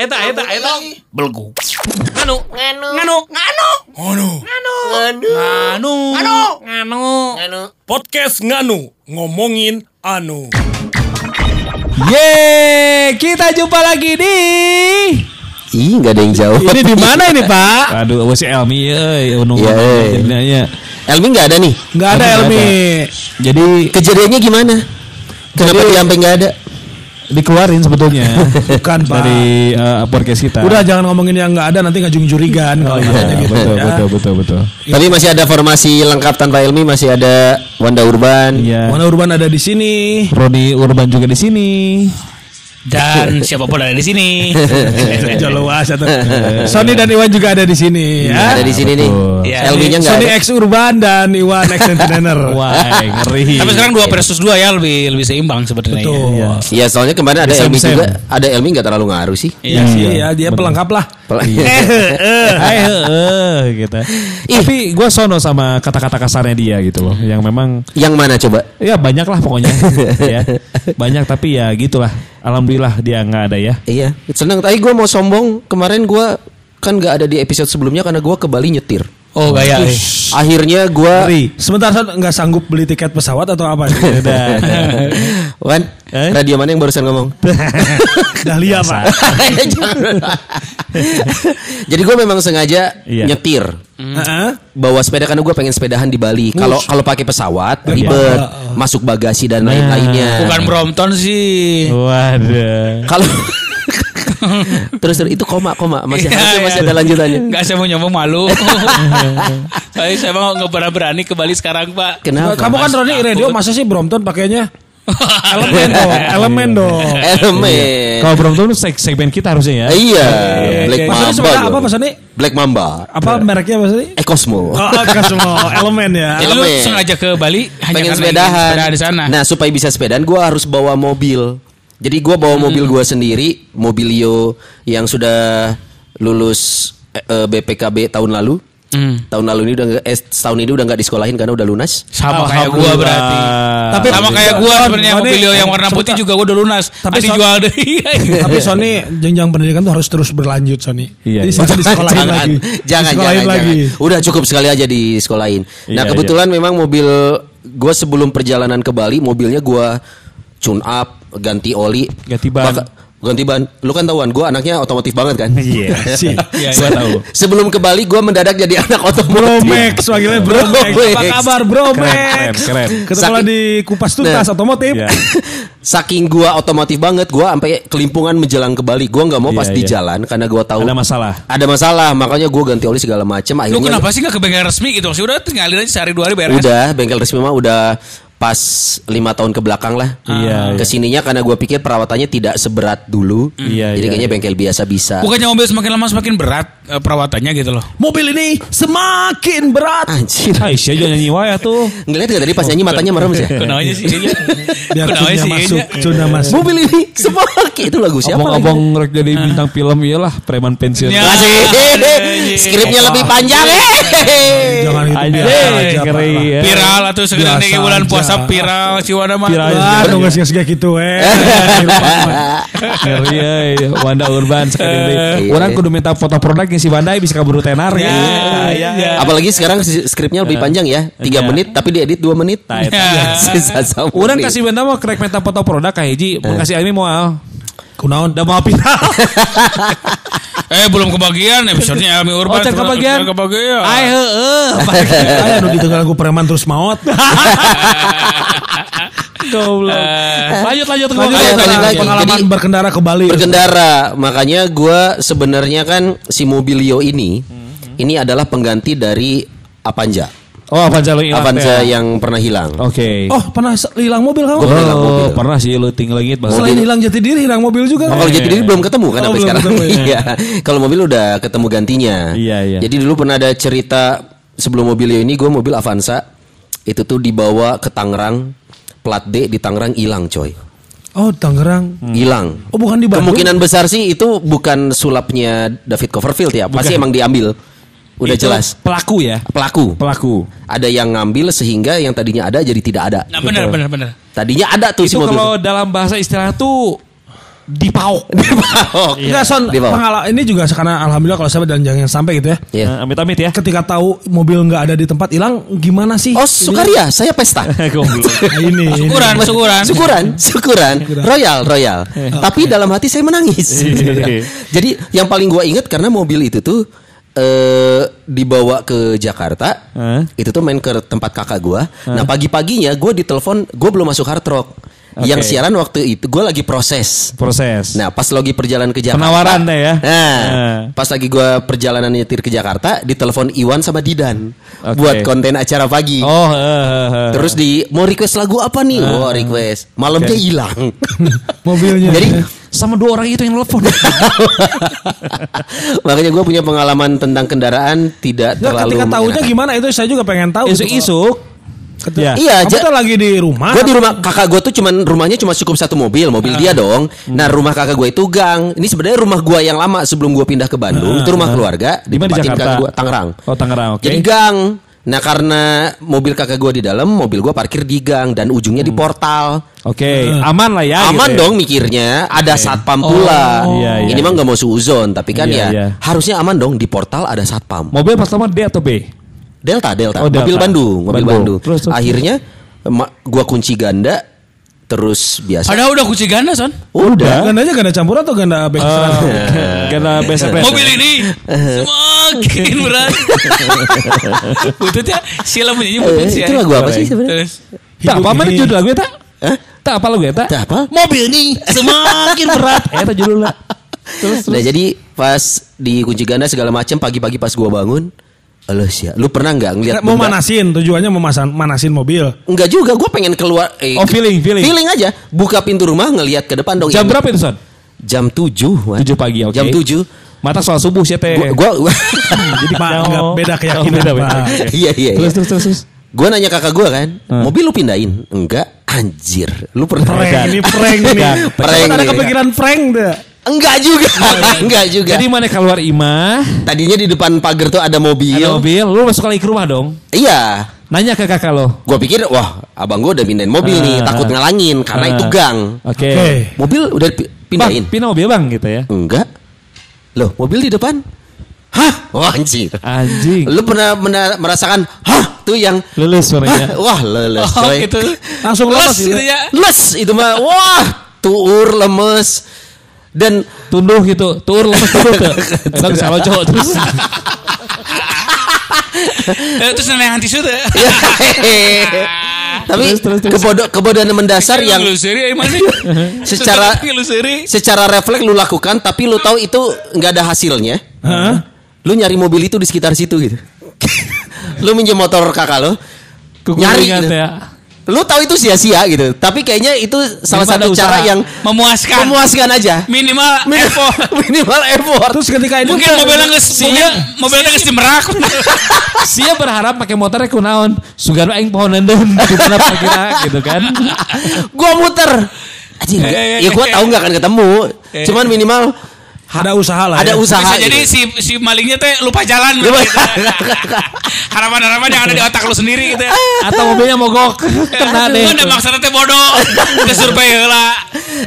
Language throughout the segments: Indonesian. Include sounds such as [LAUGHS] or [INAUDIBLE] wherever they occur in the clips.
eta eta eta eta eta eta eta belgu. Anu. Nganu. Nganu. Nganu. Nganu, Nganu. Nganu. Nganu. podcast nganu ngomongin anu. Yeay, kita jumpa lagi di Ih, nggak ada yang jauh. Ini di mana ini, Pak? Aduh, si Elmi euy, Iya, euy. jadinya. Elmi nggak ada nih. Enggak ada Elmi. Jadi Kejadiannya gimana? Kenapa dia sampai nggak ada? Dikeluarin sebetulnya. [LAUGHS] Bukan, Pak. Dari uh, podcast kita. Udah jangan ngomongin yang nggak ada nanti ngajung jurigan kalau Iya, gitu betul, ya. betul, betul, betul. Tapi masih ada formasi lengkap tanpa Elmi, masih ada Wanda Urban. Iya. Mana Urban ada di sini. Roni Urban juga di sini. Dan [LAUGHS] siapa pun ada di sini. Jaluas atau Sony dan Iwan juga ada di sini ya. Ada di sini nih. betul. Iya. Elmi-nya nggak Sony ada. X Urban dan Iwan X Entertainer. [LAUGHS] Wah, ngeri. Tapi sekarang dua versus dua ya lebih lebih seimbang sebenarnya. Betul. Iya. Iya, soalnya kemarin ada Elmi juga. Ada Elmi nggak terlalu ngaruh sih. Iya. Iya, dia pelengkap lah. Pel- Hai heeh gitu. Tapi gue sono sama kata-kata kasarnya dia gitu loh, yang memang Yang mana coba? ya banyak lah pokoknya [LAUGHS] ya. Banyak tapi ya gitulah. Alhamdulillah dia nggak ada ya. Iya, senang. Tapi gue mau sombong. Kemarin gue kan nggak ada di episode sebelumnya karena gue ke Bali nyetir. Oh gaya. eh. Akhirnya gue Ngeri. Sebentar Son, nggak sanggup beli tiket pesawat atau apa? [LAUGHS] Wan, Eh? radio mana yang barusan ngomong? [LAUGHS] Dahlia pak. [LAUGHS] Jadi gue memang sengaja Iya. nyetir Heeh. bawa sepeda karena gue pengen sepedahan di Bali. Kalau kalau pakai pesawat ribet, masuk bagasi dan lain-lainnya. Bukan Brompton sih. Waduh. Kalau terus itu koma koma masih harusnya masih ada lanjutannya. Enggak saya mau nyoba malu. [LAUGHS] saya saya mau nggak pernah berani ke Bali sekarang pak. Kenapa? Kamu kan Roni radio masa sih Brompton pakainya? [LAUGHS] elemen dong, elemen dong. Elemen. Kalau belum tuh seg segmen kita harusnya ya. Eh, Iya, Black Mamba. apa Sony? Black Mamba. Apa mereknya Mas Sony? Eh. Oh, oh kan semua elemen ya. Lu Elemen. sengaja ke Bali hanya pengen sepedahan. sepeda di sana. Nah, supaya bisa sepedaan gue harus bawa mobil. Jadi gue bawa mobil gue sendiri, mobilio yang sudah lulus eh, eh, BPKB tahun lalu. Hmm. Tahun lalu ini udah eh, tahun ini udah nggak disekolahin karena udah lunas. Sama kayak gua berarti. Tapi sama kayak gua Son, sebenarnya mobilio yang warna putih juga gua udah lunas. Tapi Son- dijual deh. Tapi Sony jenjang pendidikan tuh harus terus berlanjut Sony. Iya, Jadi iya. [LAUGHS] disekolahin jangan, lagi. jangan, Disekolahin jangan, lagi. jangan. Udah cukup sekali aja di sekolahin. Nah Iya, kebetulan memang mobil gue sebelum perjalanan ke Bali, mobilnya gue tune up, ganti oli, Ganti ban. Baka- ganti ban. Lu kan tahuan, gue anaknya otomotif banget kan. [LAUGHS] Iya. Sih. [LAUGHS] Iya, Gua tahu. Sebelum ke Bali, gue mendadak jadi [LAUGHS] anak otomotif. Bromex, panggilnya Bromex. Apa Bromex. kabar Bromex? Keren, keren, keren. Ketemu Saking- di kupas tuntas Nah. otomotif. Iya. Saking gua otomotif banget, gua sampai kelimpungan menjelang ke Bali. Gua nggak mau pas Iya, di iya. jalan karena gua tahu Ada masalah. Ada masalah, makanya gua ganti oli segala macam. Lu Akhirnya kenapa sih nggak ke bengkel resmi gitu? Sih udah tinggalin aja sehari dua hari beres. udah bengkel resmi mah udah pas lima tahun ke belakang lah. Iya, iya. Ke sininya karena gua pikir perawatannya tidak seberat dulu. Iya, Jadi iya, kayaknya bengkel biasa bisa. Bukannya mobil semakin lama semakin berat eh, perawatannya gitu loh. Mobil ini semakin berat. Anjir. Aisyah juga nyanyi wae tuh. Ngeliat gak tadi pas nyanyi matanya merem sih. Kenapa sih? [LAUGHS] Biar Kenapa cunnya sih? masuk, cuna masuk. Mobil ini semakin itu lagu siapa? lagi? Abang-abang rek jadi bintang film iyalah preman pensiun. Ya. Masih. Skripnya lebih panjang eh. Jangan gitu ya. Viral atau di bulan aja. Puasa viral si Wana mah. Viral. Wah, nunggu nggak gitu eh. [LAUGHS] Ngeri ya, ya. Wanda Urban sekali deui. Iya. Orang kudu minta foto produknya si Wanda bisa kaburu tenar ya. Apalagi sekarang skripnya lebih panjang ya, tiga Iya. menit tapi diedit dua menit. Eta. Sisa sama Orang menit. kasih Wanda mau kerek minta foto produk kayak hiji, mau kasih Ami mau Kunaon? udah mau pindah. [LAUGHS] Eh belum kebagian episodenya [LAUGHS] Elmi Oh, Urban. can kebagian. Kebagian. Ai heeh. Aya nu ditengah lagu preman terus maut. [LAUGHS] Goblok. Lanjut lanjut Lanjut, ngomong. Ayo, lanjut, lanjut lagi. pengalaman Jadi- berkendara ke Bali. berkendara. Makanya gua sebenarnya kan si Mobilio ini Hmm. ini adalah pengganti dari Avanza. Oh, Avanza lo hilang. Avanza teh. yang pernah hilang. Oke. Oh, pernah hilang mobil kamu? Gua pernah hilang Oh, mobil. pernah sih lu tinggal lagi bahasa. Selain hilang jati diri, hilang mobil juga. Oh, kalau jadi diri belum ketemu kan Oh, sampai sekarang. ketemu, ya. [LAUGHS] Iya. Kalau mobil udah ketemu gantinya. Iya, iya. Jadi dulu pernah ada cerita sebelum mobilnya ini gue mobil Avanza itu tuh dibawa ke Tangerang plat D di Tangerang hilang coy. Oh, Tangerang. Hilang. Oh, bukan di Bandung. Kemungkinan besar sih itu bukan sulapnya David Copperfield ya. Pasti emang diambil. Udah Itu jelas. Pelaku ya. Pelaku. Pelaku. Ada yang ngambil sehingga yang tadinya ada jadi tidak ada. Nah benar benar benar. Tadinya ada tuh si Itu mobil. kalau dalam bahasa istilah tuh dipauk. [LAUGHS] Oh, Enggak, Son. Di bawah. pengala- ini juga karena alhamdulillah kalau saya dan jangan sampai gitu ya. Iya. Nah, Amit-amit ya. Ketika tahu mobil nggak ada di tempat hilang, gimana sih? Oh, Sukaria, saya pesta. [LAUGHS] Nah, ini. ini. Syukuran syukuran. syukuran, syukuran, royal, royal. Tapi dalam hati saya menangis. [LAUGHS] Jadi yang paling gua ingat karena mobil itu tuh eh dibawa ke Jakarta, Hah? itu tuh main ke tempat kakak gua. Nah pagi-paginya gua ditelepon, gua belum masuk hard rock. Yang Oke. siaran waktu itu gua lagi proses. Proses. Nah, pas lagi perjalanan ke Jakarta. Penawaran deh ya. Nah, Nah. pas lagi gua perjalanan nyetir ke Jakarta, ditelepon Iwan sama Didan Oke. buat konten acara pagi. Oh, eh, eh, eh. Terus di mau request lagu apa nih? Oh, request. Malamnya hilang. [LAUGHS] Mobilnya. Jadi sama dua orang itu yang nelfon. [LAUGHS] makanya gue punya pengalaman tentang kendaraan tidak Nggak, terlalu ketika tahunya gimana itu saya juga pengen tahu. gitu. Isuk-isuk. Ya. Iya, Kamu tuh lagi di rumah. Gue di rumah kakak gue tuh cuman rumahnya cuma cukup satu mobil, mobil dia dong. Nah rumah kakak gue itu gang. Ini sebenarnya rumah gue yang lama sebelum gue pindah ke Bandung. itu rumah keluarga. Di Jakarta? gue Tangerang. Oh, Tangerang, oke. Jadi gang. Nah karena mobil kakak gue di dalam, mobil gue parkir di gang dan ujungnya di portal. Oke, aman lah ya. Aman gitu ya. dong mikirnya, ada satpam pula. Iya, iya, Ini mah nggak mau suuzon, tapi kan Iya, ya iya. harusnya aman dong di portal ada satpam. Mobil pertama D atau B? Delta, Delta, Oh, Delta. mobil Bandung, mobil Bandung. Bandung. Terus, terus. Akhirnya ma- gua kunci ganda, terus biasa. Padahal udah kunci ganda son. Udah. Gandanya ganda campur atau ganda back Karena best friend. Mobil ini semakin [LAUGHS] berat. Bututnya sila menyanyi Eh, butut sih. itu lagu apa sih sebenarnya? Terus Tak apa mana ini. judul lagu eta? Hah? Tak apa lagu eta? Tak apa? Mobil nih semakin berat. [LAUGHS] Eta judulnya. Terus Nah jadi pas di kunci ganda segala macam pagi-pagi pas gua bangun, Alah sih, lu pernah nggak ngeliat Mau benda- manasin, tujuannya mau masan, manasin mobil. Enggak juga, gua pengen keluar. eh, Oh, feeling, feeling. Feeling aja. Buka pintu rumah ngelihat ke depan dong. jam Yang- berapa itu Son? Jam 7 Wan. 7 pagi, oke. Jam 7 Mata soal subuh sih teh. Gua, gua, [LAUGHS] Jadi Pak, [LAUGHS] nggak beda keyakinan, oh, beda, beda. Pak. [LAUGHS] Oke. Iya iya Terus iya. terus terus. terus. Gua nanya kakak gua kan, Hmm. mobil lu pindahin? Enggak, anjir. Lu pernah Prank ini prank ini. Prank ada nih. kepikiran prank deh. Enggak juga, enggak juga. Jadi mana keluar imah, Tadinya di depan pagar tuh ada mobil. ada mobil, lu masuk lagi ke rumah dong. Iya. Nanya ke kakak lo. Gua pikir, wah, abang gua udah pindahin mobil nih, Ah, takut ah. ngalangin karena Ah. itu gang. Oke. Oke. Mobil udah Bang, pindahin. pindah mobil bang gitu ya. Enggak. Loh, mobil di depan? Hah? Wah, anjir. Anjing. Lu pernah merasakan, hah? Tuh yang Lulus Hah? suaranya. Wah, leles oh coy. gitu. [LAUGHS] Langsung lemes gitu gitu ya. Les itu mah wah tuur lemes dan Tunduh gitu, tur lemes tunduh tuh. Eta bisa cowok terus. [LAUGHS] Eh, Terus nenek anti sudah. ya, tapi kebodoh kebodohan mendasar yang eh? [LAUGHS] Secara- secara refleks lu lakukan tapi lu tahu itu nggak ada hasilnya. Lu nyari mobil itu di sekitar situ gitu. [LAUGHS] lu minjem motor kakak lo, nyari gitu. ya. Lu tahu itu sia-sia gitu. Tapi kayaknya itu salah Daripada satu cara yang Memuaskan. memuaskan aja. Minimal [LAUGHS] effort. [LAUGHS] Minimal effort. Terus ketika itu Mungkin mobilnya nggak mobil mobilnya nggak dimerak. [LAUGHS] Sia berharap pakai motornya kunaon. Sugan aing pohon nenden di mana kira gitu kan. gua muter. Anjing, Eh, ya gua tahu nggak akan ketemu. Cuman minimal ada usaha lah. ada ya. usaha. Bisa jadi gitu. si si malingnya teh lupa jalan. Lupa- gitu. [LAUGHS] Harapan-harapan yang ada di otak lu sendiri gitu. Atau mobilnya mogok. [LAUGHS] Kena deh. Udah maksudnya teh bodoh. Udah survei heula.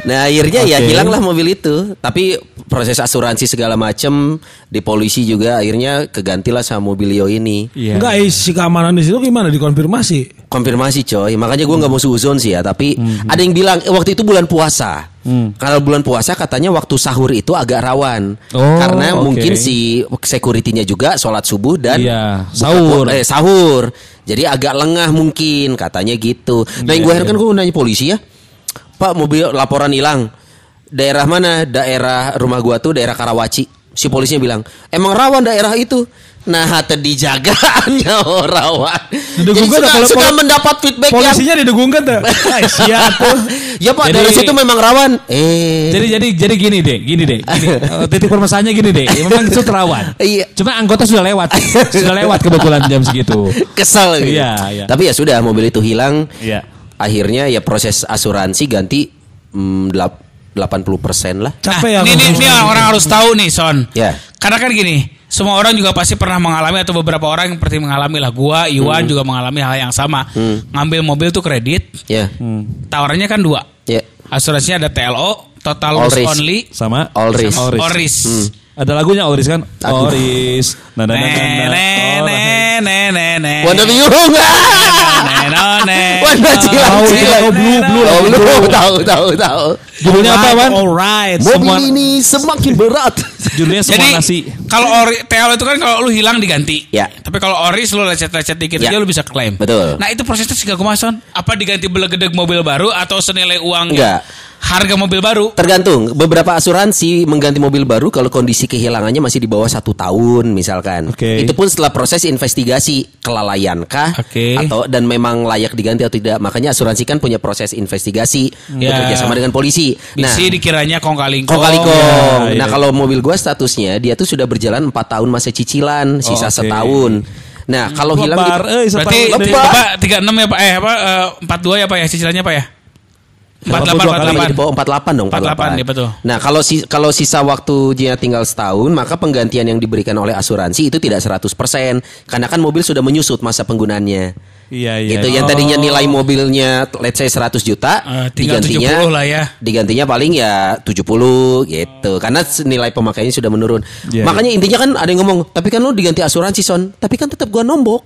Nah akhirnya ya Oke. hilanglah mobil itu. Tapi proses asuransi segala macem di polisi juga akhirnya kegantilah sama mobilio ini. Iya. Enggak, eh, si keamanan di situ gimana dikonfirmasi? Konfirmasi coy. Makanya gua nggak mau suuzon sih ya. Tapi Hmm. ada yang bilang eh, waktu itu bulan puasa. Kalau bulan puasa katanya waktu sahur itu agak rawan. Oh, Karena oke. mungkin si security-nya juga sholat subuh dan Iya, sahur. eh, sahur. Jadi agak lengah mungkin katanya gitu. Nah yang Iya, gue heran kan gue nanya polisi ya. Pak mobil laporan hilang. Daerah mana? Daerah rumah gua tuh daerah Karawaci. Si polisinya bilang, emang rawan daerah itu. Nah, hati dijagaannya [LAUGHS] orang. Jadi kan suka, kalau suka mendapat feedback yang Polisinya didegungkan tuh. Ay, [LAUGHS] siap tuh. Ya Pak, Jadi- dari situ memang rawan. Eh. Jadi jadi jadi gini deh, gini deh. Gini. [LAUGHS] Eh, Titik permasalahannya gini deh. Memang itu terawan. Iya. Cuma anggota sudah lewat. sudah lewat kebetulan jam segitu. kesal gitu. Iya, iya. Tapi ya sudah mobil itu hilang. Iya. Akhirnya ya proses asuransi ganti mm, 80% lah. Capek ya. Nah, ini, ini, ini orang harus tahu nih Son. Ya. Karena kan gini, semua orang juga pasti pernah mengalami atau beberapa orang yang seperti mengalami lah. Gua, Iwan Hmm. juga mengalami hal yang sama. Ngambil mobil tuh kredit, Ya. tawarannya kan dua. Ya. Asuransinya ada TLO, total All loss risk. only, Sama All risk. All risk. all risk. Ada lagunya All risk kan? Aduh. All risk. Nah, nah, nah, nah, nah. Wonder Biru Wanda cilang Tahu, cilang. tahu, blue, blue, Oh, lagu blue. blue. Tahu tahu tahu. Judulnya apa, Wan? Alright. Mobil Semua- ini semakin berat. [LAUGHS] Judulnya semua Jadi nasi. kalau ori, TLO itu kan kalau lu hilang diganti. Ya. Tapi kalau oris lu lecet-lecet dikit Ya. aja lu bisa klaim. Betul. Nah itu prosesnya sih kumaha Son? Apa diganti belegedeg mobil baru atau senilai uang Enggak. harga mobil baru? Tergantung. Beberapa asuransi mengganti mobil baru kalau kondisi kehilangannya masih di bawah satu tahun misalkan. Oke. Itu pun setelah proses investigasi kelalayankah Oke. atau dan memang layak diganti atau tidak. Makanya asuransi kan punya proses investigasi Ya. bekerja sama dengan polisi. Nah, Bisi dikiranya kong kalingkong. Kong kali kong. ya, Nah ya. kalau mobil gua statusnya dia tuh sudah berjalan 4 tahun masa cicilan, sisa oke. setahun. Nah kalau hilang di- Lebar, eh, Berarti. Lebar. Bapak 36 ya Pak? Eh apa eh, 42 ya Pak ya cicilannya Pak ya? 48 Kalau di 48. bawah 48 dong 48, ya, betul. Nah kalau si, kalau sisa waktunya tinggal setahun maka penggantian yang diberikan oleh asuransi itu tidak 100% karena kan mobil sudah menyusut masa penggunaannya. Iya, iya. Gitu yang tadinya nilai mobilnya let's say 100 juta tinggal digantinya 70 lah ya. Digantinya paling ya 70 gitu karena nilai pemakaiannya sudah menurun. Iya, Makanya intinya kan ada yang ngomong, tapi kan lu diganti asuransi son, tapi kan tetap gua nombok.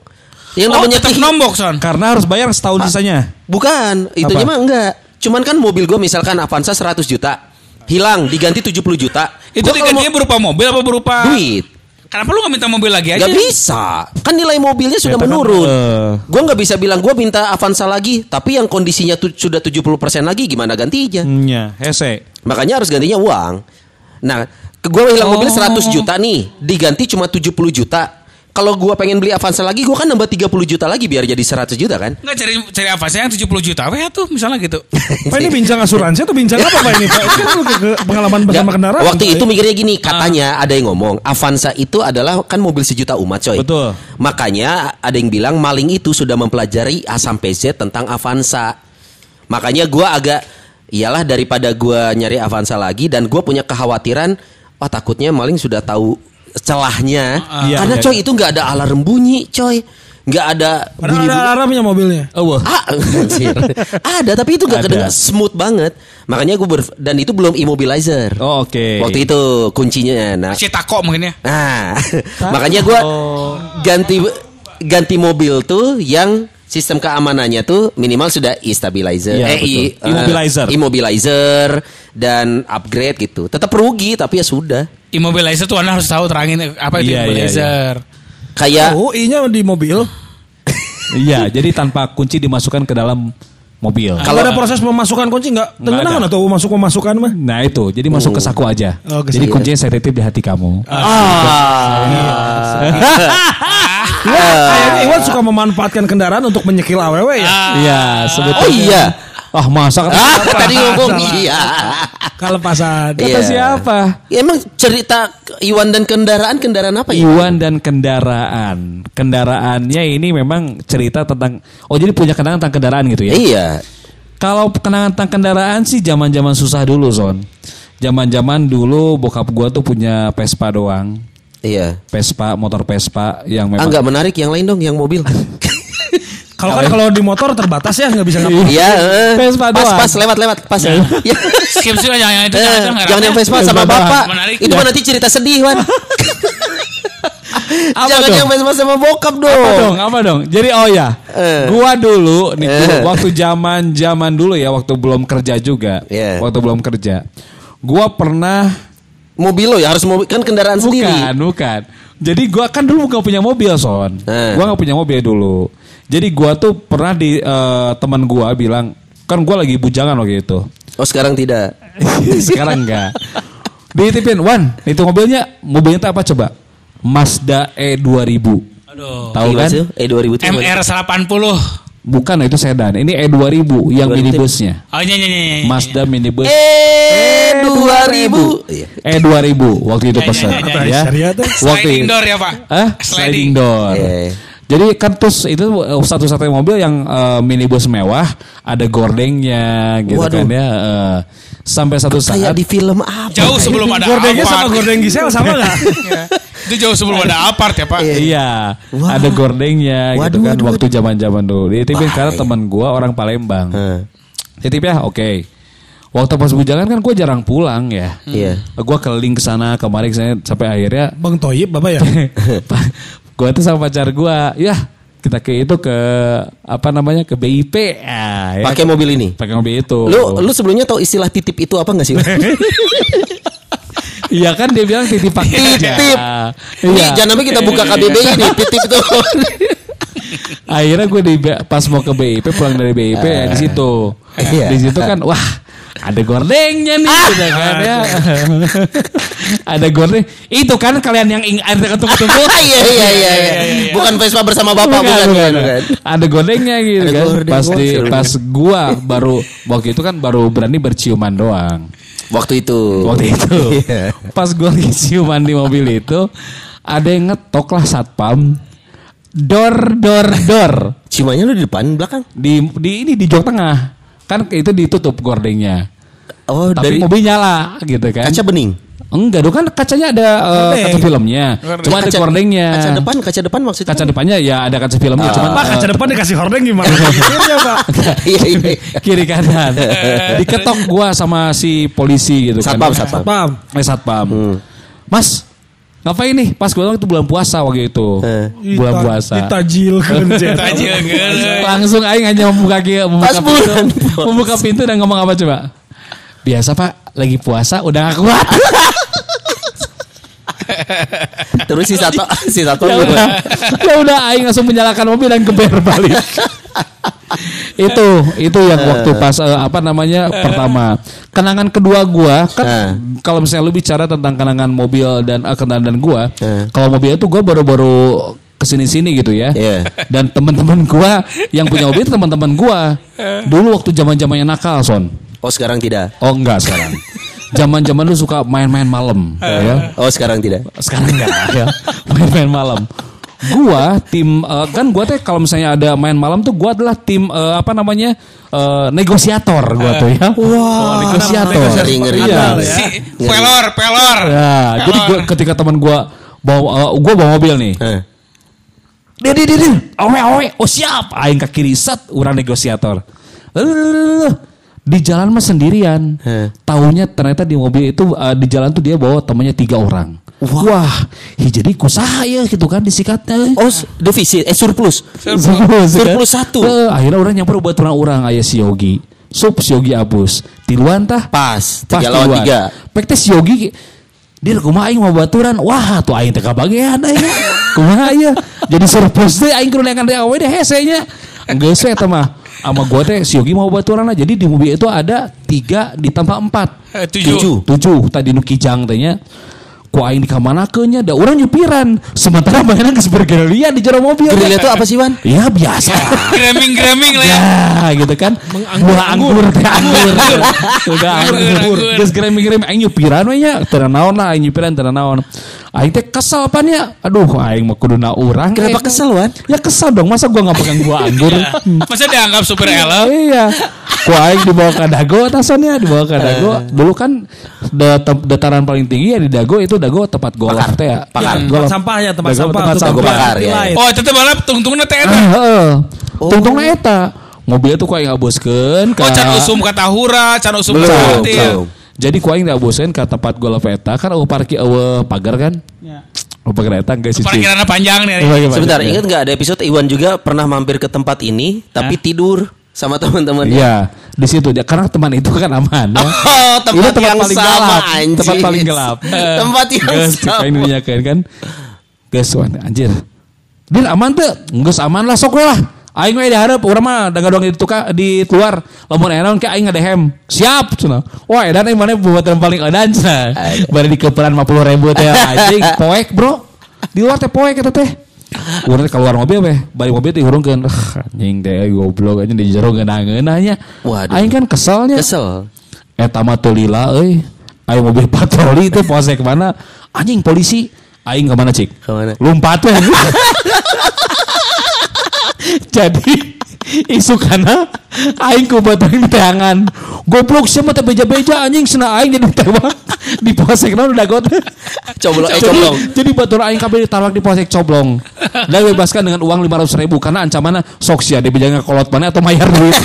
Yang Oh, namanya tetap nombok Son. Karena harus bayar setahun sisanya. Bukan, Apa? mah enggak. Cuman kan mobil gue misalkan Avanza 100 juta, hilang diganti 70 juta. Itu Gua kalau digantinya berupa mobil apa berupa duit. Kenapa lu gak minta mobil lagi aja? Gak bisa. Kan nilai mobilnya sudah Ya, kan, menurun. eh. Gue nggak bisa bilang gue minta Avanza lagi, tapi yang kondisinya tu- sudah 70% lagi gimana gantinya? Iya, hese. Makanya harus gantinya uang. Nah, gue hilang mobil 100 juta nih, diganti cuma 70 juta. Kalau gue pengen beli Avanza lagi, gue kan nambah 30 juta lagi biar jadi 100 juta kan? Enggak cari cari sih yang 70 juta apa ya tuh misalnya gitu. [LAUGHS] Pak ini bincang asuransi atau bincang apa Pak ini Pak? Ini kan ke, ke pengalaman bersama Nggak, kendaraan. Waktu itu ya? mikirnya gini, katanya ada yang ngomong Avanza itu adalah kan mobil sejuta umat coy. Betul. Makanya ada yang bilang maling itu sudah mempelajari A sampai Z tentang Avanza. Makanya gua agak iyalah daripada gua nyari Avanza lagi dan gua punya kekhawatiran, wah takutnya maling sudah tahu celahnya. Iya, Karena iya. coy itu nggak ada alarm bunyi coy. nggak ada Padahal bunyi ada alarmnya mobilnya. Oh, wah. Ah, [LAUGHS] ada tapi itu gak Ada. kedengar smooth banget. Makanya gue ber dan itu belum immobilizer. Oh, oke. Waktu itu kuncinya. Nah, Si tako mungkin ya. [LAUGHS] nah makanya gue ganti ganti mobil tuh yang sistem keamanannya tuh minimal sudah e-stabilizer, Iya, eh, i- betul. Immobilizer. eh, immobilizer dan upgrade gitu. Tetap rugi tapi ya sudah. Immobilizer tuh Anda harus tahu terangin apa itu Iya, iya, immobilizer. Kayak Oh, I-nya di mobil. Iya, jadi tanpa kunci dimasukkan ke dalam mobil. Kalau ada proses pemasukan kunci nggak tenang atau masuk pemasukan mah? Nah itu, jadi masuk ke saku aja. Oh, ke jadi kuncinya saya titip di hati kamu. ah. [LAUGHS] [LAUGHS] Kayaknya Iwan suka memanfaatkan kendaraan untuk menyekil aww ya. Iya, sebetulnya. Oh iya. Ah masa kata, Ah, tadi ngomong iya. Kelepasan. kata Iya. siapa? Ya, emang cerita Iwan dan kendaraan kendaraan apa ya? Iwan dan kendaraan. Kendaraannya ini memang cerita tentang Oh, jadi punya kenangan tentang kendaraan gitu ya. Iya. Kalau kenangan tentang kendaraan sih zaman-zaman susah dulu, Son. Zaman-zaman dulu bokap gua tuh punya Vespa doang. Iya. Vespa, motor Vespa yang Ah memang nggak menarik yang lain dong yang mobil. [LAUGHS] Kalau kan kalau di motor terbatas ya nggak bisa ngapa. Iya. eh. Vespa pas doang. pas lewat lewat pas. Ya. Skip sih jangan yang itu Eh, jangan yang Vespa sama bapak. Menarik. Itu mah nanti cerita sedih, Wan. [LAUGHS] Apa Jangan dong? yang Vespa sama bokap Apa dong. dong? Apa dong? Jadi oh ya, Eh. gua dulu nih dulu, Eh. waktu zaman zaman dulu ya, waktu belum kerja juga, Iya. waktu belum kerja, gua pernah Mobil lo ya harus mobil kan kendaraan bukan sendiri. bukan. Jadi gua kan dulu gak punya mobil son, Eh. gua gak punya mobil dulu. Jadi gua tuh pernah di eh, teman gua bilang, kan gua lagi bujangan waktu itu. Oh sekarang tidak. [LAUGHS] Sekarang enggak. Ditipin, Wan, itu mobilnya, mobilnya tuh apa coba? Mazda E2000. Aduh. Tahu kan? sih? Eh 2000 tuh gimana? MR 80. Bukan itu sedan. Ini E2000 yang 2000. minibusnya. Oh iya iya iya. iya. Mazda minibus Eh 2000. Iya. E2000 waktu itu pesan ya, ya, ya. Waktu Sliding door ya Pak. Hah? Sliding door. Iya. Jadi kan terus itu uh, satu-satunya mobil yang uh, minibus mewah, ada gordengnya gitu Waduh. kan ya. uh, sampai satu Kayak saat di film apa? Jauh sebelum ada Gordengnya sama gordeng Gisel sama nggak? [LAUGHS] Itu jauh sebelum ada apart ya Pak. Iya, Wah. ada gordengnya gitu Waduh, kan waduh, waktu zaman-zaman dulu. Dititipin karena teman gua orang Palembang. Heeh. Titip ya, oke. Waktu pas gue jalan kan gue jarang pulang ya. Iya. Gue keliling ke sana kemarin saya sampai akhirnya Bang Toyib bapak ya? [LAUGHS] gue tuh sama pacar gue, ya kita ke itu ke apa namanya ke BIP, ya, ya. Pakai mobil ini. pakai mobil itu. Lu lu sebelumnya tahu istilah titip itu apa enggak sih? Iya kan dia bilang titip [LAUGHS] pakai. Titip. Ini Iya. jangan sampai kita buka [LAUGHS] KBBI nih, titip itu. Akhirnya gue di pas mau ke BIP pulang dari BIP ya di situ. Iya. Di situ kan wah ada gordengnya nih gitu kan ya. ada gordeng. Itu kan kalian yang ing ada tunggu-tunggu. [LAUGHS] Iya iya iya iya. Bukan Vespa bersama Bapak bukan bukan. bukan. Ada gordengnya gitu Ada kan. gordeng, pas di pas gua baru waktu itu kan baru berani berciuman doang. Waktu itu. Waktu itu. [LAUGHS] Iya. Pas gua lagi ciuman di mobil itu ada yang ngetok lah satpam. Dor dor dor Ciumanya lu di depan belakang. di di ini di jok tengah kan itu ditutup gordengnya Oh, tapi dari mobil nyala gitu kan kaca bening. enggak dong kan kacanya ada Gordeng. kaca filmnya cuma ada Kaca- gordengnya Kaca depan, kaca depan maksudnya. kaca depannya ya ada kaca filmnya cuma Pak kaca depan dikasih hordeng gimana? [LAUGHS] Iya pak. Iya iya. kiri kanan [LAUGHS] diketok gua sama si polisi gitu Satpam, kan satpam. Paham. eh satpam mas ngapain nih pas gua itu bulan puasa waktu itu Eh. bulan Dita- puasa Ditajilkan Jet. Tajil geuleuh. Langsung aing hanya membuka membuka Pas pintu, [LAUGHS] membuka pintu dan ngomong apa coba? Biasa Pak, lagi puasa udah gak kuat. [LAUGHS] Terus si satu [LAUGHS] si satu ya udah, ya udah aing langsung menyalakan mobil dan geber balik. [LAUGHS] itu itu yang waktu pas eh, apa namanya pertama kenangan kedua gua kan Eh. kalau misalnya lu bicara tentang kenangan mobil dan eh, kenangan gua Eh. kalau mobil itu gua baru-baru ke sini sini gitu ya Iya. dan teman-teman gua yang punya mobil teman-teman gua dulu waktu zaman zamannya nakal son Oh sekarang tidak. oh enggak sekarang [LAUGHS] zaman-zaman lu suka main-main malam ya. Oh sekarang tidak. sekarang enggak ya. [LAUGHS] Main-main malam. Gua tim eh, kan gua teh kalau misalnya ada main malam tuh gua adalah tim eh, apa namanya eh, negosiator gua tuh ya. Wow negosiator. Ngeri ngeri. Iya. Si pelor, pelor. ya jadi gua, ketika teman gua bawa eh, gua bawa mobil nih. Eh. Dia dia dia, dia. awe awe, oh siap, aing ke kiri set, orang negosiator. Lalu, di jalan mah sendirian. Heh. Taunya ternyata di mobil itu eh, di jalan tuh dia bawa temannya tiga orang. Wah, hi, jadi kusaha ya gitu kan disikatnya. Oh defisit eh surplus. Surplus, Surplus satu. Eh, akhirnya orang nyamper buat orang-orang ayah si Yogi. Sup si Yogi abus. Tiluan tah. Pas Pas tiga lawan tiluan. tiga. Pek teh si Yogi dia kumaha aing mau baturan. Wah, tuh aing teh kabagean aing. [LAUGHS] kumaha ya. Jadi surplus teh aing kudu neangan deh awe deh hesenya. Geus eta mah. Sama gua teh si Yogi mau baturan lah. Jadi di mobil itu ada tiga ditambah empat. Eh, tujuh. Tujuh. Tujuh tadi nu kijang tehnya. Ku aing di kamanakeunnya da urang nyupiran. Sementara mainan geus bergerilya di jero mobil. Gerilya itu apa sih Wan? Ya biasa. Greming-greming lah ya. Ya gitu kan Buah anggur teh anggur Udah anggur anggur. Geus gremi-gremi Aing nyupiran we nya Teu naon lah Aing nyupiran teu naon Aing teh kesel pan ya Aduh Aing mah kuduna urang Kenapa Eh, kesel Wan? Ya kesel dong Masa gua gak pegang buah anggur [LAUGHS] Masa dianggap super elf? Iya Ku aing dibawa ke Dago atasannya dibawa ke Dago. Dulu kan dataran paling tinggi ya di Dago itu Dago tempat golf teh ya. Pakar. Iya, Tempat sampah ya, tempat sampah. tempat sampah. bakar, ya. Oh, itu balap tungtungnya teh eta. Heeh. Oh. Tungtungna eta. Mobilnya tuh ku aing ngaboskeun ka Oh, can usum ka tahura, can usum Belum, ka belum. katil. Jadi ku aing ngaboskeun ka tempat golf eta kan eueuh parkir eueuh pagar kan? Oh, pagar eta geus cicing. Parkirannya panjang nih. Sebentar, ingat nggak ada episode Iwan juga pernah mampir ke tempat ini tapi tidur sama teman-temannya. Iya, di situ dia karena teman itu kan aman ya. [LAUGHS] Oh, tempat Ini yang sama, gelap, anjing. tempat paling gelap. [LAUGHS] Tempat yang Geus, sama. Ini kan. Geus wan anjir. Din aman tuh? Geus aman lah sok lah. Aing we diharap urang mah dagang di tuka di luar. Lamun enaon ke aing ngadehem. Siap cenah. Wah, edan aing mana buatan paling edan cenah. Bari dikeperan 50 ribu teh [LAUGHS] anjing poek, Bro. Di luar teh poe kita teh. Urang keluar mobil teh, balik mobil teh urungkeun. Anjing teh goblok aja di jero ngeunah nya. Waduh. Aing kan keselnya. Kesel. Eta mah teu lila euy. Aing mobil [LAUGHS] patroli teh polsek mana? Anjing polisi. Aing ke mana cik? Ke mana? Lompat we. [LAUGHS] Jadi isu karena aing ku di tangan. Goblok siapa teh beja-beja anjing sena aing jadi tewak [LAUGHS] di polsek naon udah got. Coblong, eh Jadi- coblong. Jadi batur aing kabeh ditawak di polsek coblong. Dan bebaskan dengan uang 500 ribu karena ancamannya sok sia dia bijangnya kolot mana atau mayar duit.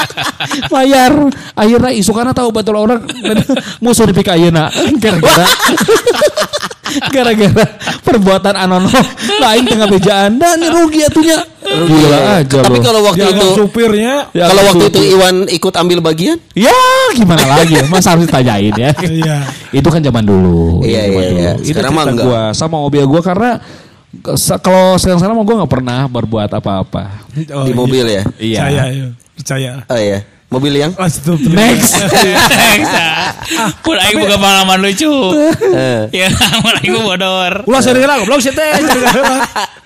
[LAUGHS] mayar. Akhirnya isu karena tahu batur orang [LAUGHS] musuh di pika ayeuna gara-gara gara-gara perbuatan anono lain tengah bejaan dan rugi atunya. Gila aja Tapi kalau waktu itu supirnya. Ya, kalau waktu itu. Iwan ikut ambil bagian? Ya gimana lagi ya Masa harus ditanyain ya [LAUGHS] Iya. Itu kan zaman dulu Iya, iya, iya. Itu Sekarang mah cerita enggak. gua Sama mobil gua karena Kalau sekarang-sekarang mah gue gak pernah berbuat apa-apa Oh, di mobil ya? Iya Percaya, iya. percaya. Oh iya. Mobil yang [LAUGHS] Ah, itu betul. Next Pun aing buka pengalaman lucu. Eh. Ya, mun aing bodor. Ulah sering lah goblok sih [LAUGHS] teh.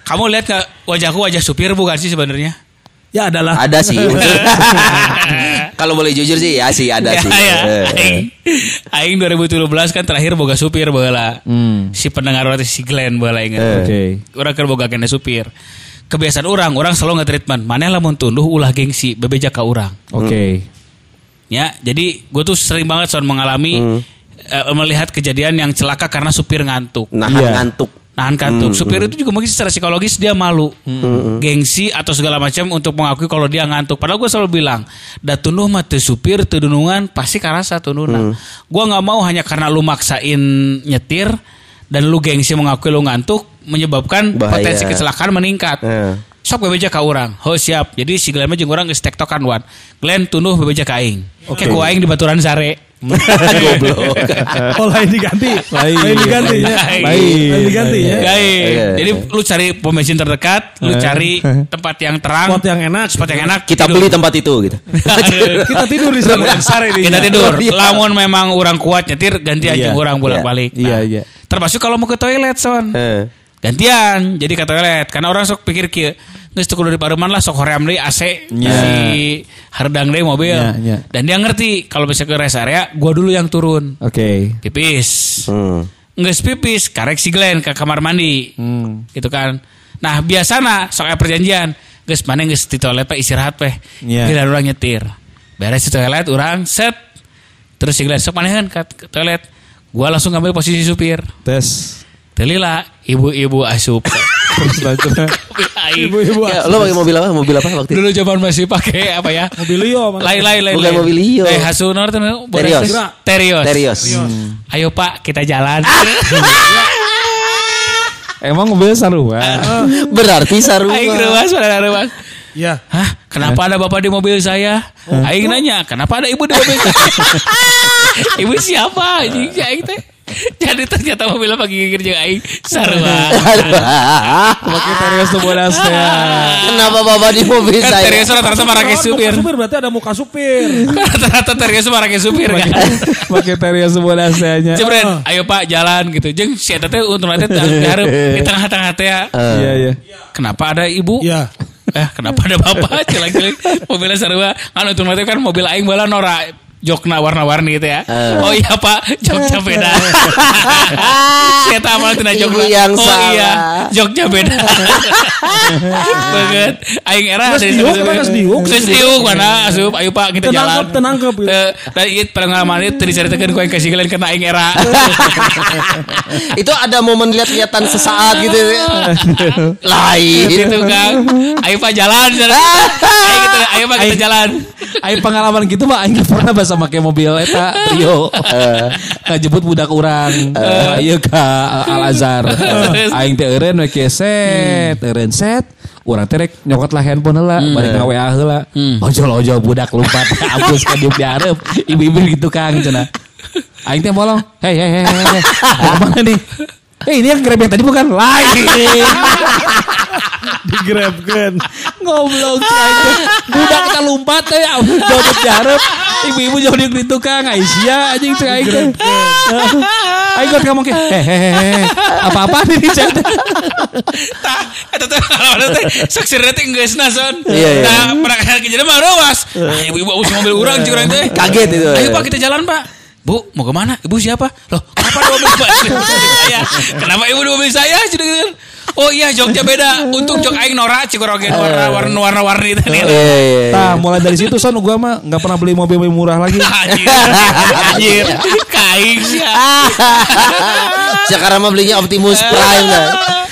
Kamu lihat nggak wajahku wajah supir bukan sih sebenarnya? Ya adalah. ada sih. [LAUGHS] [LAUGHS] Kalau boleh jujur sih ya sih ada Ya, sih. ya. Eh, Aing, aing 2017 kan terakhir boga supir baheula. Hmm. Si pendengar waktu si Glenn baheula inget. Eh. Oke Orang kan boga kena supir. Kebiasaan orang, orang selalu nge-treatment. Mana lamun tunduh ulah gengsi, bebeja ka orang. Oke Ya, jadi gue tuh sering banget son mengalami Hmm. eh, melihat kejadian yang celaka karena supir ngantuk. Nahan Iya. ngantuk. Nahan kantuk. supir itu juga mungkin secara psikologis dia malu, gengsi atau segala macam untuk mengakui kalau dia ngantuk. Padahal gue selalu bilang, dah tunduh mah supir, dunungan, pasti karasa tunduhna. Gua nggak mau hanya karena lu maksain nyetir dan lu gengsi mengakui lu ngantuk menyebabkan Bahaya. potensi kecelakaan meningkat. Eh. Sok bebeja ka orang. Ho siap. Jadi si Glenn mah jeung urang geus tektokan wan. Glenn tunduh bebeja ka aing. Oke, ku aing di baturan sare. [LAUGHS] Goblok. [LAUGHS] Oh lain diganti. Lain. Lain diganti ya. Lain. Lain diganti ya. Guys, Iya. jadi lu cari pom bensin terdekat, lu cari [LAUGHS] tempat yang terang, Spot yang enak. spot yang enak. Kita tidur. beli tempat itu gitu. Kita tidur di sana. Sare Kita tidur. Lamun memang orang kuat nyetir, ganti aja Iya, orang bolak-balik. Iya, iya. Termasuk kalau mau ke toilet, son. Gantian, jadi ke toilet. Karena orang sok pikir kieu, geus teu kudu di pareman lah sok hoream deui AC Iya. si hardang deui mobil. Iya, iya. Dan dia ngerti kalau bisa ke rest area, gua dulu yang turun. Oke Pipis. Hmm. Nggak pipis, karek si Glenn ke kamar mandi. Hmm. gitu kan nah biasana soal perjanjian geus mana geus di toilet pak istirahat peh Iya. Giliran orang nyetir beres di toilet orang set terus si Glenn sok mana kan ke, ke toilet gua langsung ngambil posisi supir Tes telila ibu-ibu asup. [LAUGHS] Ibu-ibu. Ya, lo pakai mobil apa? Mobil apa waktu itu? dulu zaman masih pakai apa ya Mobil Leo. Lain lain lain Bukan mobil Leo. eh hasunor tuh Terios. terios Terios. ayo pak kita jalan [LAUGHS] Emang mobil sarua [LAUGHS] Berarti sarua. Aing ruas pada ruas Ya. Hah? Kenapa ada bapak di mobil saya? Aing nanya, kenapa ada ibu di mobil saya? [LAUGHS] ibu siapa? Anjing si Aing teh. Jadi ternyata mobilnya pagi gigir jeung Aing sarua. Pakai terios tuh bodas teh Kenapa bapak di mobil Kan saya? Terios rata-rata marake supir. supir berarti ada muka supir. [LAUGHS] Rata-rata Terios marake supir kan. Pakai terios tuh bodas tehnya Jebret, ayo Pak jalan gitu. Jeung si eta teh untuk nanti dihareup di tengah-tengah teh. ya. Iya iya Kenapa ada ibu? Iya. Eh, kenapa ada bapak? Celang-celing mobilnya sarua. Kan untuk nanti kan mobil aing bala Nora jokna warna-warni gitu ya. Eh. Oh iya Pak, joknya beda. [LAUGHS] Saya tak amal tina jok Ibu lah. yang Oh salah. iya, joknya beda. Banget. Aing era Geus diuk, geus diuk? Geus diuk mana asup ayo Pak kita jalan. Tenangkep, tenangkep. Eh, Dan itu pengalaman itu diceritakan ku yang kasih kalian kena aing era. [LAUGHS] Itu ada momen lihat-lihatan sesaat gitu. [LAUGHS] Lain. gitu kan. Ayo Pak jalan. Ayo kita ayo Pak kita jalan. Aing pengalaman gitu mah aing pernah bahasa make mobil eta trio. [LAUGHS] Ngajebut budak urang. Ieu ka Al Azhar. Aing teh eureun we set, eureun set. Urang teh rek nyokot lah handphone heula, balik ka WA heula. Ojol-ojol budak lompat [LAUGHS] abus ka diuk di hareup. Ibu-ibu gitu Kang cenah. Aing teh bolong. Hei hei hei hei. Ke mana nih? Eh ini yang grab yang tadi bukan lain. [LAUGHS] Digrabkan. Ngoblok teh. Budak kita lompat teh jauh di hareup. Ibu-ibu jauh di tukang Aisyah anjing cek aing teh. Aing kan ngomong ke hehehe apa-apa nih cek. Tah, eta teh kalau teh saksi teh geus nason. Iya, iya. Nah, pernah kejadian mah rawas. Ah, ibu-ibu aus mobil urang cik urang teh. Kaget itu. Ayo Pak kita jalan Pak. Bu, mau ke mana? Ibu siapa? Loh, kenapa dua mobil Pak? saya. [LAUGHS] Kenapa ibu dua mobil saya? Cik urang. Oh iya, joknya beda. Untung jok aing norak cik urang ge warna warna warna warni tadi. Iya, iya, iya. Nah, mulai dari situ son gua mah nggak pernah beli mobil murah lagi. [LAUGHS] Anjir. Kaing sih. [LAUGHS] Sekarang mah belinya Optimus Prime lah.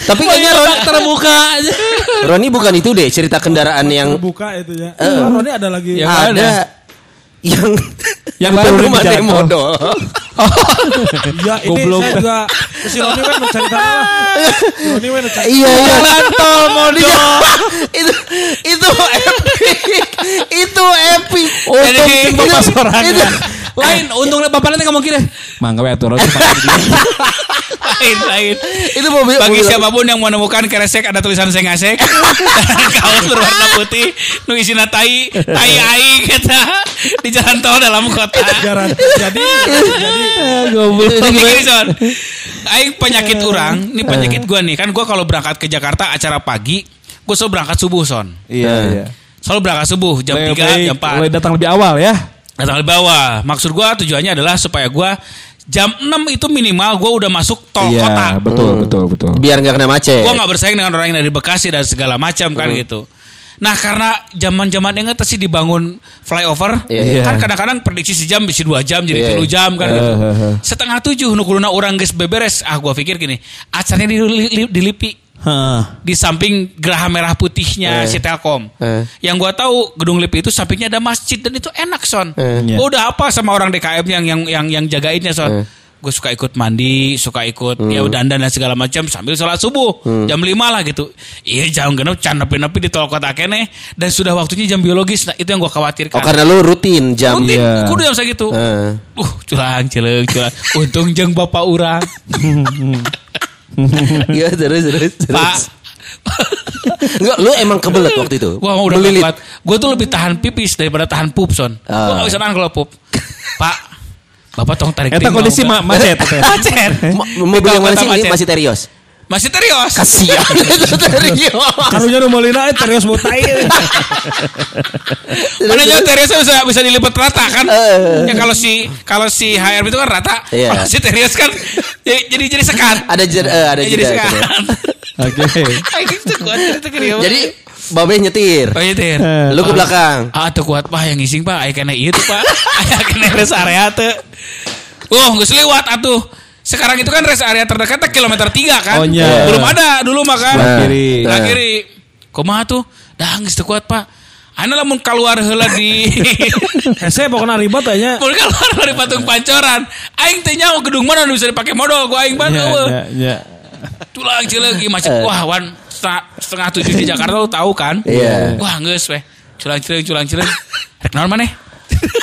Tapi kayaknya Roni terbuka aja. Roni bukan itu deh cerita kendaraan yang Terbuka itu ya. Oh, Roni ada lagi. Ada? Yang Yang baru dijatuh. modal. [LAUGHS] Ya ini Goblok. saya juga si Roni kan mau cerita lah. Si Roni kan mau cerita. Iya iya. Tol modal. [LAUGHS] itu itu epic. itu epic. Oh, itu bapak itu- itu- Lain, untungnya bapak nanti ngomong gini. Mangga we atuh Lain, lain. Itu mobil Bagi mobil- siapa pun yang menemukan keresek ada tulisan sengasek [LAUGHS] kaos berwarna putih nu isina tai tai aing kita di jalan tol dalam kota. Jaran. Jadi jadi Goblok. Itu Ini gimana? gini, Son. Aing penyakit orang, ini penyakit gua nih. Kan gua kalau berangkat ke Jakarta acara pagi, gua selalu berangkat subuh, Son. Iya, iya. Selalu berangkat subuh jam 3, jam 4. Mulai datang lebih awal ya. Datang di bawah. Maksud gua tujuannya adalah supaya gua jam 6 itu minimal gua udah masuk tol Iya, kota. betul, betul, betul. Biar nggak kena macet. Gua nggak bersaing dengan orang yang dari Bekasi dan segala macam kan gitu. Nah karena zaman zaman ingat sih dibangun flyover, Iya, kan iya. kadang-kadang prediksi sejam bisa dua jam jadi Iya. tiga jam kan gitu. Eh, eh, eh. Setengah tujuh nukuluna orang geus beberes. Ah gua pikir gini, acaranya di, di- dilipi Di samping geraha merah putihnya Eh. si Telkom. Eh. Yang gua tahu gedung LIPI itu sampingnya ada masjid dan itu enak son. Eh. Iya. Gua udah apa sama orang DKM yang yang yang yang jagainnya son. Eh. Gue suka ikut mandi, suka ikut Hmm. ya dandan dan segala macam sambil sholat subuh jam 5 lah gitu. Iya jam genep can nepi-nepi di tol kota kene dan sudah waktunya jam biologis. Nah, itu yang gua khawatirkan. Oh karena lu rutin jam. Rutin, Iya. kudu jam segitu. Eh. Uh, culang cileung culang. [LAUGHS] Untung jeung bapak urang. [LAUGHS] [LAUGHS] Iya terus terus. terus. Pak, [LAUGHS] Enggak, lu emang kebelet waktu itu. Gua mau udah kuat. Gue tuh lebih tahan pipis daripada tahan pup son. Ah. Gue gak bisa nahan kalau pup. Pak, bapak tong tarik Eta kondisi ma macet. [LAUGHS] nggak? Macet. Mo- Mobil yang mana sih masih Terios? Masih terios. Kasihan [LAUGHS] itu Terios. karunya nu meulina eh terios mutai. [LAUGHS] Mana jauh terios bisa bisa dilipat rata kan? Eh. ya kalau si kalau si HRM itu kan rata. Iya. Kalau [LAUGHS] si terios kan jadi jadi, jadi sekat. Ada jeda, eh, ada Ya, jadi sekat. Oke. Jadi Babe nyetir. Oh iya Tir. Lu ke belakang. Ah tuh kuat pak yang ngising pak. Ayo kena itu pak. Ayo kena rest area tuh. Oh nggak lewat atuh. Sekarang itu kan rest area terdekat teh kilometer 3 kan. Oh, iya. Belum ada dulu mah kan. Nah, kiri. Nah. kiri. Kumaha tuh? Dah geus teu kuat pak. Ana lamun keluar heula di [LAUGHS] Hese pokoknya ribet aja. Mun keluar dari patung pancoran. Aing teh nyaho gedung mana bisa dipakai modal gua aing banget Ya, eueuh. ya, ya. Tulang cileugi macet. Eh. Wah wan setengah, tujuh di Jakarta lu tahu kan? Iya. Wah geus weh. Culang cileung culang cileung. Rek naon maneh? [LAUGHS]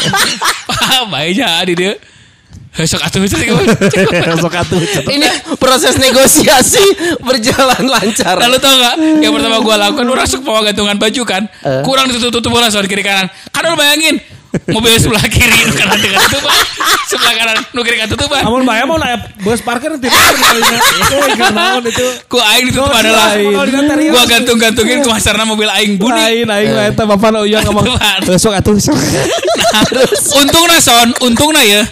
[LAUGHS] Wah, baiknya di dia. Sok atuh cek gua. Sok atuh. Ini proses negosiasi berjalan lancar. Lalu tau gak Yang pertama gue lakukan Orang suka bawa gantungan baju kan Eh. Kurang ditutup-tutup bola soal kiri kanan Kan lu bayangin Mobil sebelah kiri Nu kanan dengan tutupan Sebelah kanan Nu kiri kan tutupan Amun bayar mau naik bus parkir nanti itu. Ku aing ditutup adalah. Gua gantung-gantungin ke masarna mobil aing buni Lain aing mah eta bapak nu uyang ngomong. Tuhan. "Eh, Sok atuh sok. Untungnya son Untungnya ya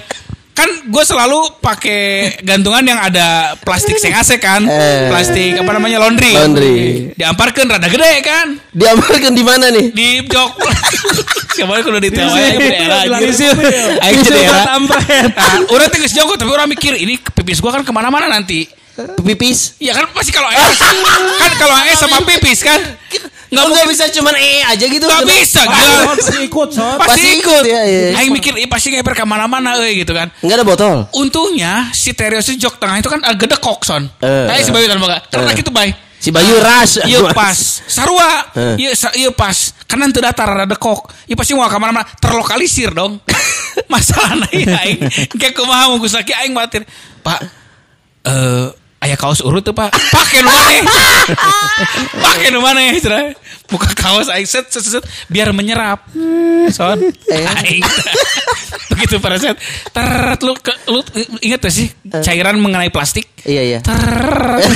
kan gue selalu pakai gantungan yang ada plastik sengase kan [LAUGHS] Eh. plastik apa namanya laundry Laundry. diamparkan rada gede kan Diamalkan di mana nih? di jok [LAUGHS] siapa kudu di tawa ya di daerah. Aing di daerah orang tinggal sejauh tapi orang mikir ini pipis gua kan ke mana-mana nanti. Pipis. Ya kan pasti kalau es kan kalau es sama pipis kan nggak Nggak mungkin bisa cuman eh aja gitu. nggak bisa gila. Pasti ikut. Pasti Pasti ikut. ya, iya. Aing mikir eh, pasti ngeper ke mana-mana eh gitu kan. Enggak ada botol. Untungnya si Terios itu jok tengah itu kan agak dekok son. Eh, Kayak si eh. Bayu tanpa karena Eh. gitu bay. Si Bayu ras. Iya [LAUGHS] pas Sarua Eh. Iya iya pas Karena itu datar ada dekok Iya pasti mau ke mana-mana Terlokalisir dong [LAUGHS] Masalahnya ya Aing Kayak kumaha mau gusaki Aing khawatir Pak Eh ayah kaos urut tuh pak. Pakai nu maneh. [LAUGHS] Pakai nu maneh cenah buka kaos aing set set set biar menyerap. Son. [LAUGHS] Aing. Begitu pada set teret lu ke, lu inget gak sih cairan mengenai plastik? Iya iya. Teret. [LAUGHS]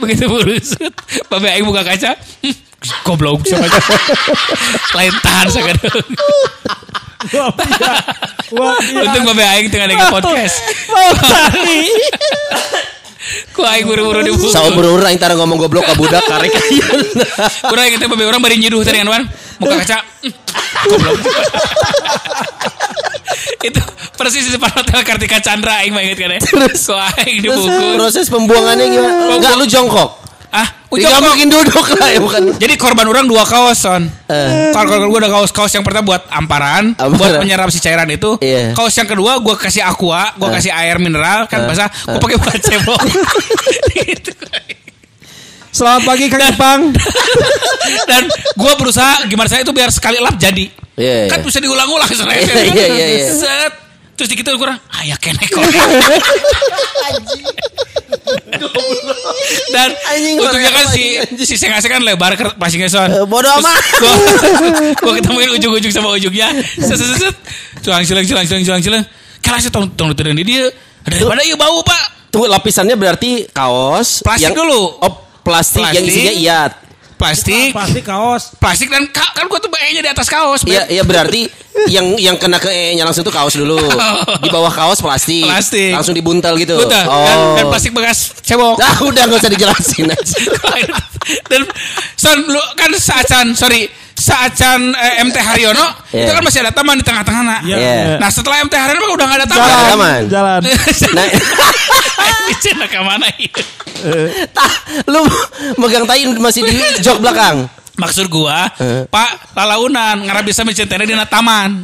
begitu burusut babe aing buka kaca. Goblok siapa lain tahan sakadeng Wah. [LAUGHS] Untung babe aing tengah dengar podcast. [LAUGHS] Ku aing buru-buru di buku. Sama buru aing tara ngomong goblok ka budak karek ayeuna. [LAUGHS] Kurang inget babe orang bari nyiduh tadi kan Wan. Muka kaca. hmm, Goblok. Itu persis di depan hotel Kartika Chandra aing mah inget kan ya. Terus? Ku aing di buku. proses pembuangannya gimana? Enggak lu jongkok. Ah, ujung kok. mungkin duduk lah ya bukan. Jadi korban orang dua kaos son. Eh. Kalau kalau gue udah kaos kaos yang pertama buat amparan, Amparan. buat menyerap si cairan itu. Iya. Kaos yang kedua gue kasih aqua, gue kasih air mineral kan basah, gue pakai buat cebok. [LAUGHS] gitu. Selamat pagi Kang Ipang. [LAUGHS] Dan gue berusaha gimana saya itu biar sekali lap jadi. Iya, Kan bisa diulang-ulang sebenarnya. Iya, iya, iya, iya. Set. Terus dikit kurang, ah ya kene kok. [LAUGHS] Dan Anjing, untungnya kan si si sengasnya kan lebar ke passingnya son. Eh, bodoh amat. Gue [LAUGHS] ketemuin ujung-ujung sama ujungnya. Set set set. Culang culang culang culang culang culang. Kalau saya tong tong di dia. Daripada iya bau pak. Tunggu lapisannya berarti kaos Plastik dulu. Oh, plastik, yang Plastik. isinya iat. Plastik. Pasti kaos. Plastik dan ka- kan gue tuh bayinya di atas kaos. Iya, iya berarti yang yang kena ke E-nya langsung tuh kaos dulu. [LAUGHS] Di bawah kaos plastik. Plastik. Langsung dibuntel gitu. Betul. Dan, Oh. dan plastik bekas cebok. Nah, udah nggak usah dijelasin [LAUGHS] aja. dan son lu kan saacan sorry saacan eh, MT Haryono Iya. itu kan masih ada taman di tengah-tengah nak. Iya. Nah setelah MT Haryono mah udah gak ada Jalan. taman. Taman. Jalan. Nah, [LAUGHS] Ini cina ke mana itu? tah, lu megang tai masih di jok belakang. Maksud gua, Eh. Pak Lalaunan ngarap bisa mencintai di taman.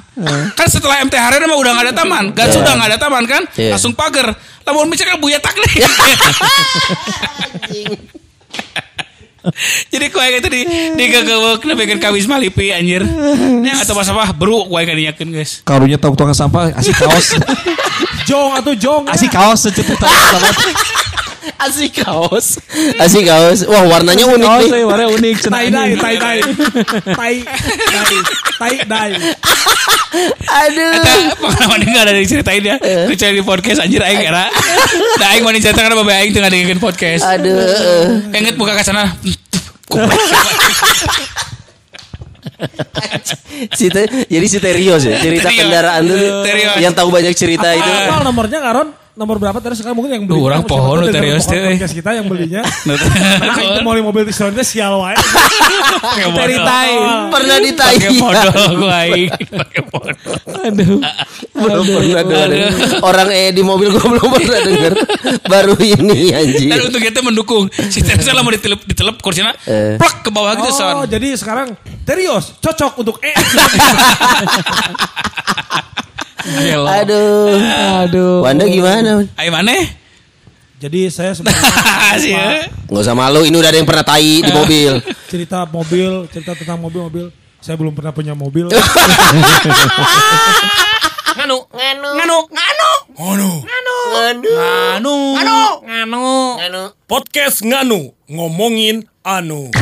Kan setelah MT Haryono mah udah gak ada taman. Kan Iya. sudah gak ada taman kan? Iya. Langsung pagar. Lamun kan buya tak nih. [LAUGHS] [LAUGHS] [LAUGHS] Jadi kue itu di di kegewek nebekeun ka Wisma Lipi anjir. Nya atau pas apa beru kue kan dinyakeun guys. Karunya tahu tukang sampah asik kaos. [LAUGHS] jong atau jong. Asik kaos secepat sama. [LAUGHS] Asik kaos. Asik kaos. Wah, warnanya unik Kaos nih. saya warna unik. Tai dai, tai dai. Tai dai. Tai dai. Aduh. Eta pengalaman ini gak ada diceritain ya. Kecuali di podcast anjir aing era. Da aing mau diceritakan karena bapak aing tengah dengerin podcast. Aduh. Ingat buka ke sana. [LAUGHS] Cita, jadi si Terios ya, cerita Terios. kendaraan tuh Terios. yang tahu banyak cerita itu. Apa nomornya Karon? Nomor berapa terus sekarang mungkin yang beli. Duh, orang pohon lu, Terios, teh. Podcast kita yang belinya. [LAUGHS] Nah, itu mau mobil di sana sial wae. Ceritain. Pernah ditai. Pakai modal [LAUGHS] gua aing. Pakai modal. Aduh. Belum pernah denger. Orang eh di mobil gue [LAUGHS] belum pernah denger. Baru ini anjing. Dan untuk kita mendukung. Si Teresa lah mau ditelep, ditelep kursinya. Eh. Plak ke bawah gitu Oh, son. jadi sekarang Terios cocok untuk E. Gelo. Aduh. Aduh. Wanda gimana? Ayo mana? Jadi saya sebenarnya. Nggak usah malu, ini udah ada yang pernah tai di mobil. cerita mobil, cerita tentang mobil-mobil. Saya belum pernah punya mobil. Nganu. Nganu. Nganu. Nganu. Nganu. Nganu. Nganu. Nganu. Nganu. Podcast Nganu. Ngomongin anu.